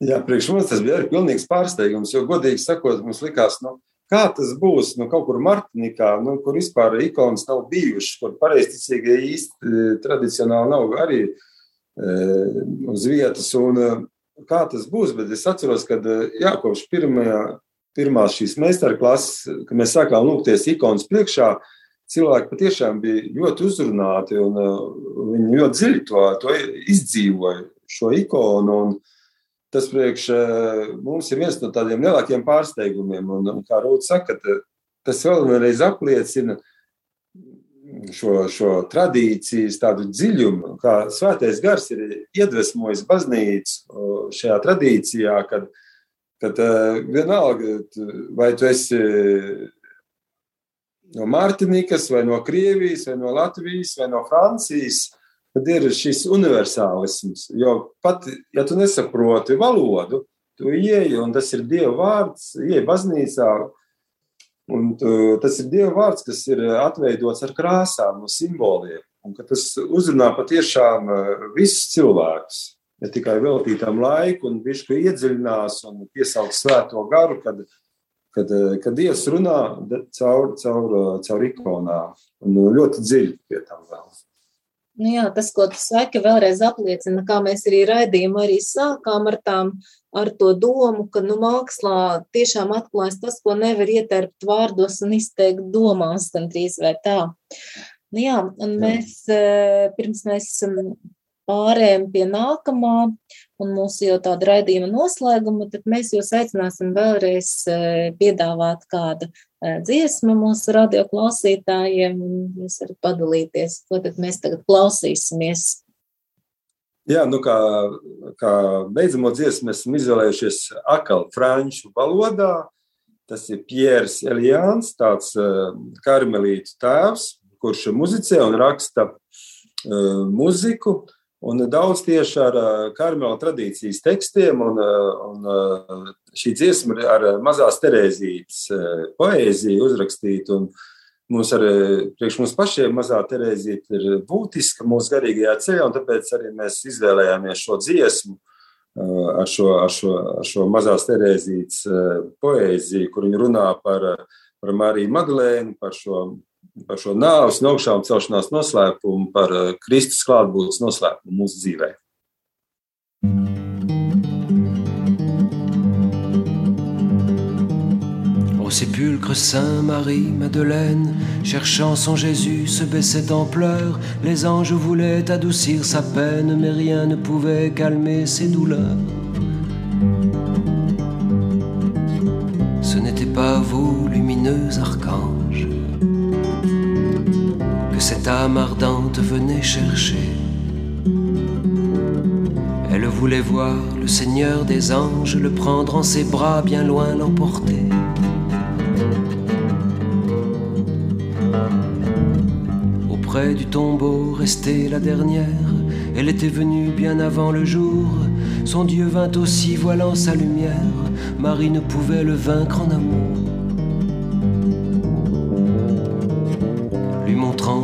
Jā, priekš mums tas bija arī pilnīgs pārsteigums, jo, godīgi sakot, mums likās, nu, kā tas būs, nu, kaut kur Martinikā, nu, kur vispār ikonas nav bijušas, kur pareizticīgie īsti e, tradicionāli nav arī e, uz vietas, un e, kā tas būs, bet es atceros, ka, jā, kopš pirmajā pirmās šīs meistarklases, kad mēs sākām lūgties ikonas priekšā, cilvēki patiešām bija ļoti uzrunāti un uh, viņi ļoti dziļi to, to izdzīvoja, šo ikonu. Un tas priekš uh, mums ir viens no tādiem lielākiem pārsteigumiem. Un, un kā Rūta saka, tas vēlreiz apliecina šo, šo tradīcijas tādu dziļumu, kā svētais gars ir iedvesmojis baznīcu uh, šajā tradīcijā, kad Kad uh, vienalga, vai tu esi no Martinikas, vai no Krievijas, vai no Latvijas, vai no Francijas, tad ir šis universālisms. Jo pat, ja tu nesaproti valodu, tu ieeji, un tas ir Dieva vārds, ieeji baznīcā, un tu, tas ir Dieva vārds, kas ir atveidots ar krāsām un simboliem, un ka tas uzrunā patiešām visus cilvēkus ne tikai veltītam laiku, un viņš iedziļinās un piesauc svēto garu, kad, kad, kad Dievs runā caur, caur, caur ikonām un ļoti dziļi pie tam vēl. Nu jā, tas, ko tu saki, vēlreiz apliecina, kā mēs arī raidījumu arī sākām ar tām, ar to domu, ka, nu, mākslā tiešām atklājas tas, ko nevar ieterpt vārdos un izteikt domās, gan drīz vai tā. Nu jā, un mēs, eh, pirms mēs pārējām pie nākamā un mūsu jau tāda raidījuma noslēguma, tad mēs jūs aicināsim vēlreiz e, piedāvāt kādu e, dziesmu mūsu radio klausītājiem, un jūs varat padalīties, ko tad mēs tagad klausīsimies. Jā, nu kā, kā beidzamo dziesmu esam izvēlējušies akal franču valodā. Tas ir Pierre Elijāns, tāds uh, karmelītu tēvs, kurš muzicē un raksta uh, muziku. Uh, Un daudz tieši ar karmela tradīcijas tekstiem, un, un šī dziesma ir ar mazās Terēzītes poēziju uzrakstīta. Mums arī priekš mums pašiem mazā Terēzīte ir būtiska mūsu garīgajā ceļā, un tāpēc arī mēs izvēlējāmies šo dziesmu ar šo, ar šo, ar šo mazās Terēzītes poēziju, kur viņa runā par, par Mariju Maglēnu, par šo eh. Au sépulcre, Saint Marie Madeleine, cherchant son Jésus, se baissait en pleurs. Les anges voulaient adoucir sa peine, mais rien ne pouvait calmer ses douleurs. Cette âme ardente venait chercher. Elle voulait voir le Seigneur des anges, le prendre en ses bras, bien loin l'emporter. Auprès du tombeau, restée la dernière, elle était venue bien avant le jour. Son Dieu vint aussi, voilant sa lumière. Marie ne pouvait le vaincre en amour.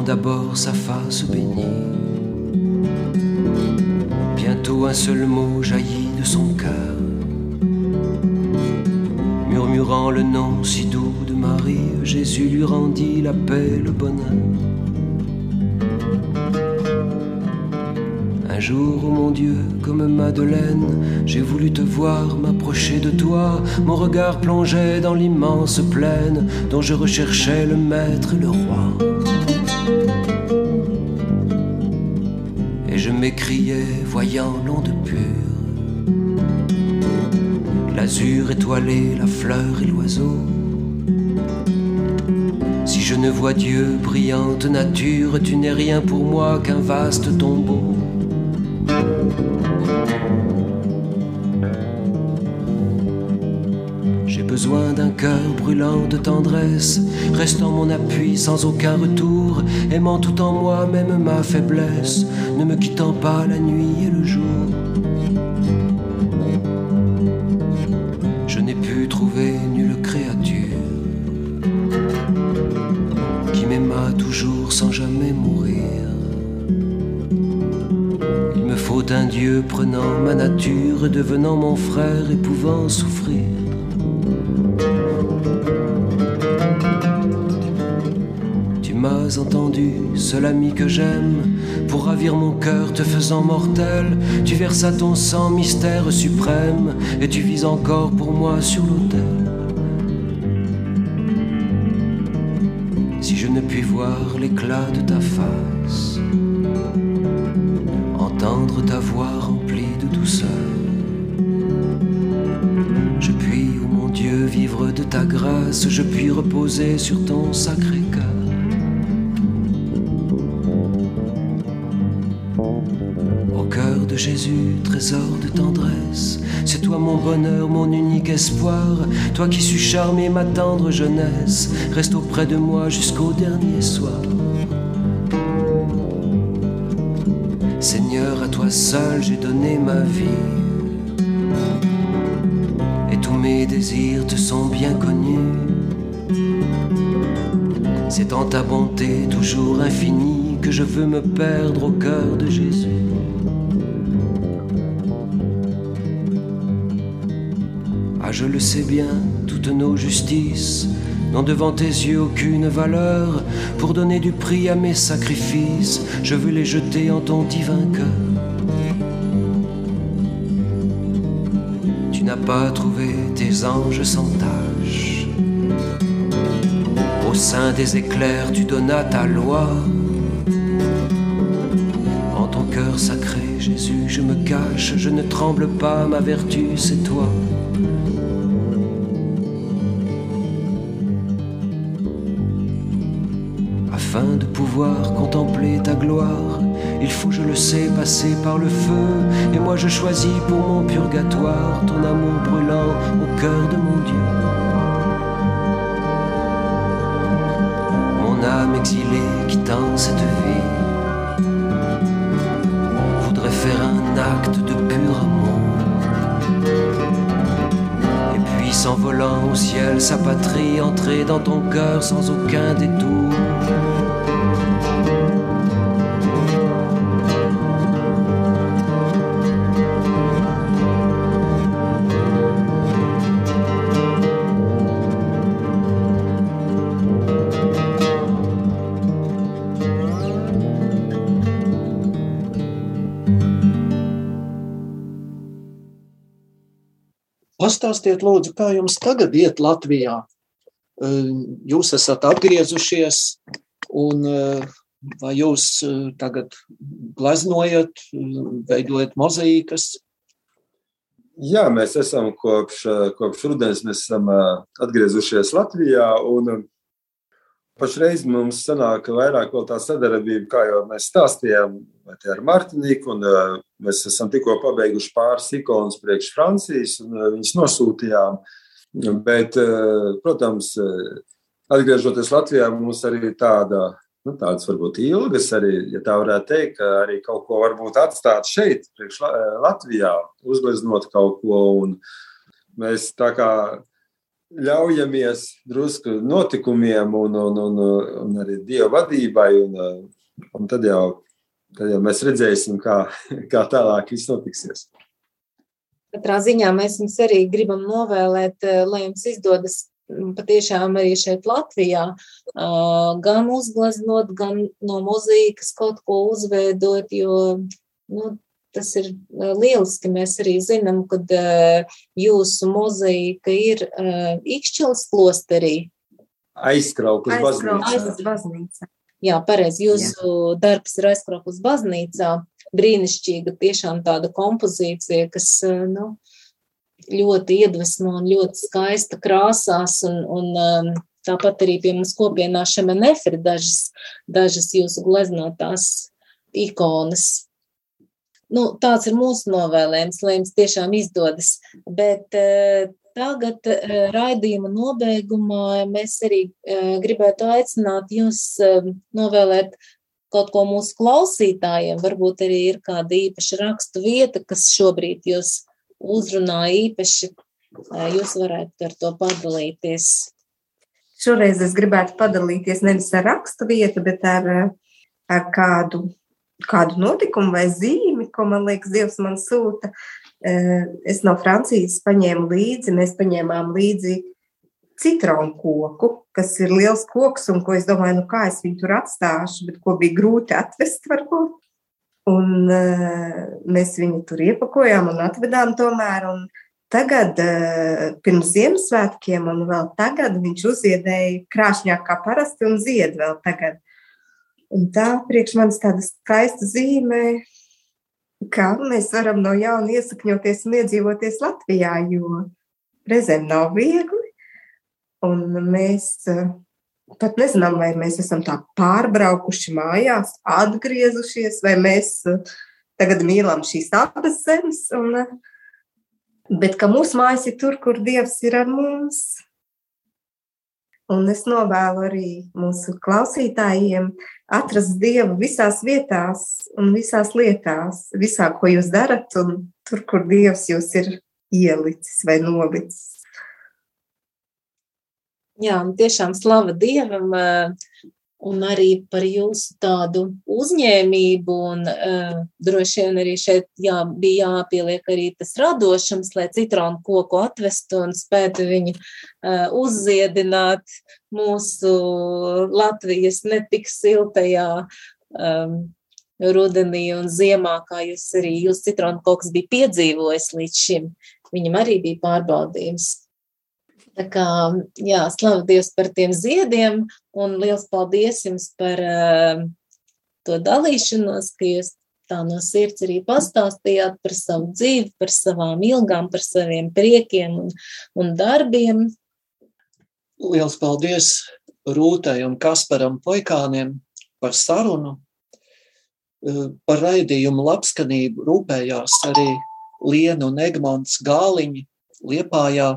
D'abord sa face bénie. Bientôt un seul mot jaillit de son cœur, murmurant le nom si doux de Marie, Jésus lui rendit la paix, le bonheur. Un jour, oh mon Dieu, comme Madeleine, j'ai voulu te voir m'approcher de toi. Mon regard plongeait dans l'immense plaine dont je recherchais le maître et le roi. Et je m'écriais, voyant l'onde pure, l'azur étoilé, la fleur et l'oiseau. Si je ne vois Dieu, brillante nature, tu n'es rien pour moi qu'un vaste tombeau. J'ai besoin d'un cœur brûlant de tendresse, restant mon appui sans aucun retour, aimant tout en moi, même ma faiblesse, ne me quittant pas la nuit et le jour. Je n'ai pu trouver nulle créature qui m'aima toujours sans jamais mourir. Il me faut un Dieu prenant ma nature, devenant mon frère et pouvant souffrir. Entendu, seul ami que j'aime, pour ravir mon cœur te faisant mortel, tu versas ton sang, mystère suprême, et tu vis encore pour moi sur l'autel. Si je ne puis voir l'éclat de ta face, entendre ta voix remplie de douceur. Je puis, ô mon Dieu, vivre de ta grâce, je puis reposer sur ton sacré cœur. Jésus, trésor de tendresse, c'est toi mon bonheur, mon unique espoir, toi qui sus charmer ma tendre jeunesse, reste auprès de moi jusqu'au dernier soir. Seigneur, à toi seul j'ai donné ma vie. Et tous mes désirs te sont bien connus. C'est en ta bonté toujours infinie que je veux me perdre au cœur de Jésus. Je le sais bien, toutes nos justices n'ont devant tes yeux aucune valeur. Pour donner du prix à mes sacrifices, je veux les jeter en ton divin cœur. Tu n'as pas trouvé tes anges sans tâche. Au sein des éclairs, tu donnas ta loi. En ton cœur sacré, Jésus, je me cache, je ne tremble pas, ma vertu, c'est toi. Passer par le feu. Et moi je choisis pour mon purgatoire ton amour brûlant au cœur de mon Dieu. Mon âme exilée quittant cette vie voudrait faire un acte de pur amour. Et puis s'envolant au ciel, sa patrie, entrer dans ton cœur sans aucun détour. Pastāstiet, lūdzu, kā jums tagad iet Latvijā? Jūs esat atgriezušies, un vai jūs tagad gleznojat, veidojat mozaīkas? Jā, mēs esam kopš, kopš rudens mēs esam atgriezušies Latvijā. Un pašreiz mums sanāk vairāk tā sadarbība, kā jau mēs stāstījām, ar Martiniku. Un, mēs esam tikko pabeiguši pāris ikonas priekš Francijas, un viņas nosūtījām. Bet, protams, atgriežoties Latvijā, mums arī tāda nu, tādas varbūt ilgas, arī, ja tā varētu teikt, ka arī kaut ko varbūt atstāt šeit, priekš Latvijā, uzgleznot kaut ko. Un mēs tā kā ļaujamies drusku notikumiem un, un, un, un arī Dieva vadībai, un, un tad, jau, tad jau mēs redzēsim, kā, kā tālāk viss notiksies. Katrā ziņā mēs jums arī gribam novēlēt, lai jums izdodas patiešām arī šeit Latvijā, gan uzgleznot, gan no muzīkas kaut ko uzveidot, jo nu, tas ir lieliski. Mēs arī zinām, ka jūsu muzīka ir Ikšķils klosterī. Aizkrauklis baznīcā. baznīcā. Jā, pareizi. Jūsu Jā. darbs ir aizkrauklis baznīcā. Brīnišķīga, tiešām tāda kompozīcija, kas, nu, ļoti iedvesmo un ļoti skaista krāsās. Un, un, tāpat arī pie mums kopienā šemenef ir dažas, dažas jūsu gleznotās ikonas. Nu, tāds ir mūsu novēlējums, lai jums tiešām izdodas. Bet uh, tagad uh, raidījuma nobeigumā mēs arī uh, gribētu aicināt jūs novēlēt kaut ko mūsu klausītājiem. Varbūt arī ir kāda īpaša rakstu vieta, kas šobrīd jūs uzrunā īpaši, jūs varētu ar to padalīties. Šoreiz es gribētu padalīties nevis ar rakstu vietu, bet ar, ar kādu, kādu notikumu vai zīmi, ko man liekas, Dievs man sūta. Es no Francijas paņēmu līdzi, mēs paņēmām līdzi citronu koku, kas ir liels koks, un ko es domāju, nu kā es viņu tur atstāšu, bet ko bija grūti atvest varbūt. Un mēs viņu tur iepakojām un atvedām tomēr. Un tagad, pirms Ziemassvētkiem, un vēl tagad viņš uziedēja krāšņāk kā parasti un zied vēl tagad. Un tā priekš manis tāda skaista zīme, kā mēs varam no jauna iesakņoties un iedzīvoties Latvijā, jo reizēm nav viegli. Un mēs uh, pat nezinām, vai mēs esam tā pārbraukuši mājās, atgriezušies, vai mēs eh, tagad mīlam šīs abas zemes. Un, eh, bet ka mūsu mājas ir tur, kur Dievs ir ar mums. Un es novēlu arī mūsu klausītājiem atrast Dievu visās vietās un visās lietās, visā, ko jūs darat, un tur, kur Dievs jūs ir ielicis vai nolicis. Jā, tiešām slava Dievam un arī par jūsu tādu uzņēmību un uh, droši vien arī šeit jā, bija jāpieliek arī tas radošums, lai citronu koku atvestu un spētu viņu uh, uzziedināt mūsu Latvijas netik siltajā um, rudenī un ziemā, kā jūs arī, jūs citronu koks bija piedzīvojis līdz šim. Viņam arī bija pārbaudījums. Tā kā, jā, slavu Dievs par tiem ziediem un liels paldies jums par uh, to dalīšanos, ka jūs tā no sirds arī pastāstījāt par savu dzīvi, par savām ilgām, par saviem priekiem un, un darbiem. Liels paldies Rūtai un Kasparam Poikāniem par sarunu. Eh, par raidījumu labskanību rūpējās arī Liena un Egmonts Gāliņi Liepājā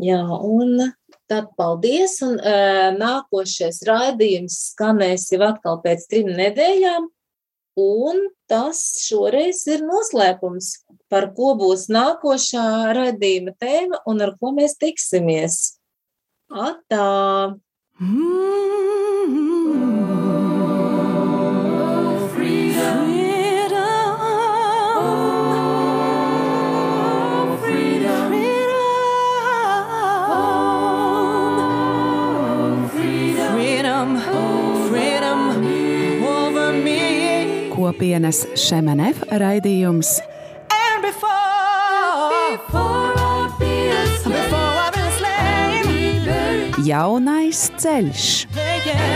Jā, un tad paldies. Un uh, nākošais raidījums skanēs jau atkal pēc trim nedēļām. Un tas šoreiz ir noslēpums, par ko būs nākošā raidījuma tēma un ar ko mēs tiksimies. Atā! Mm -hmm. kopienas Šemenef raidījums. And before, before Jaunais ceļš. Yeah, yeah.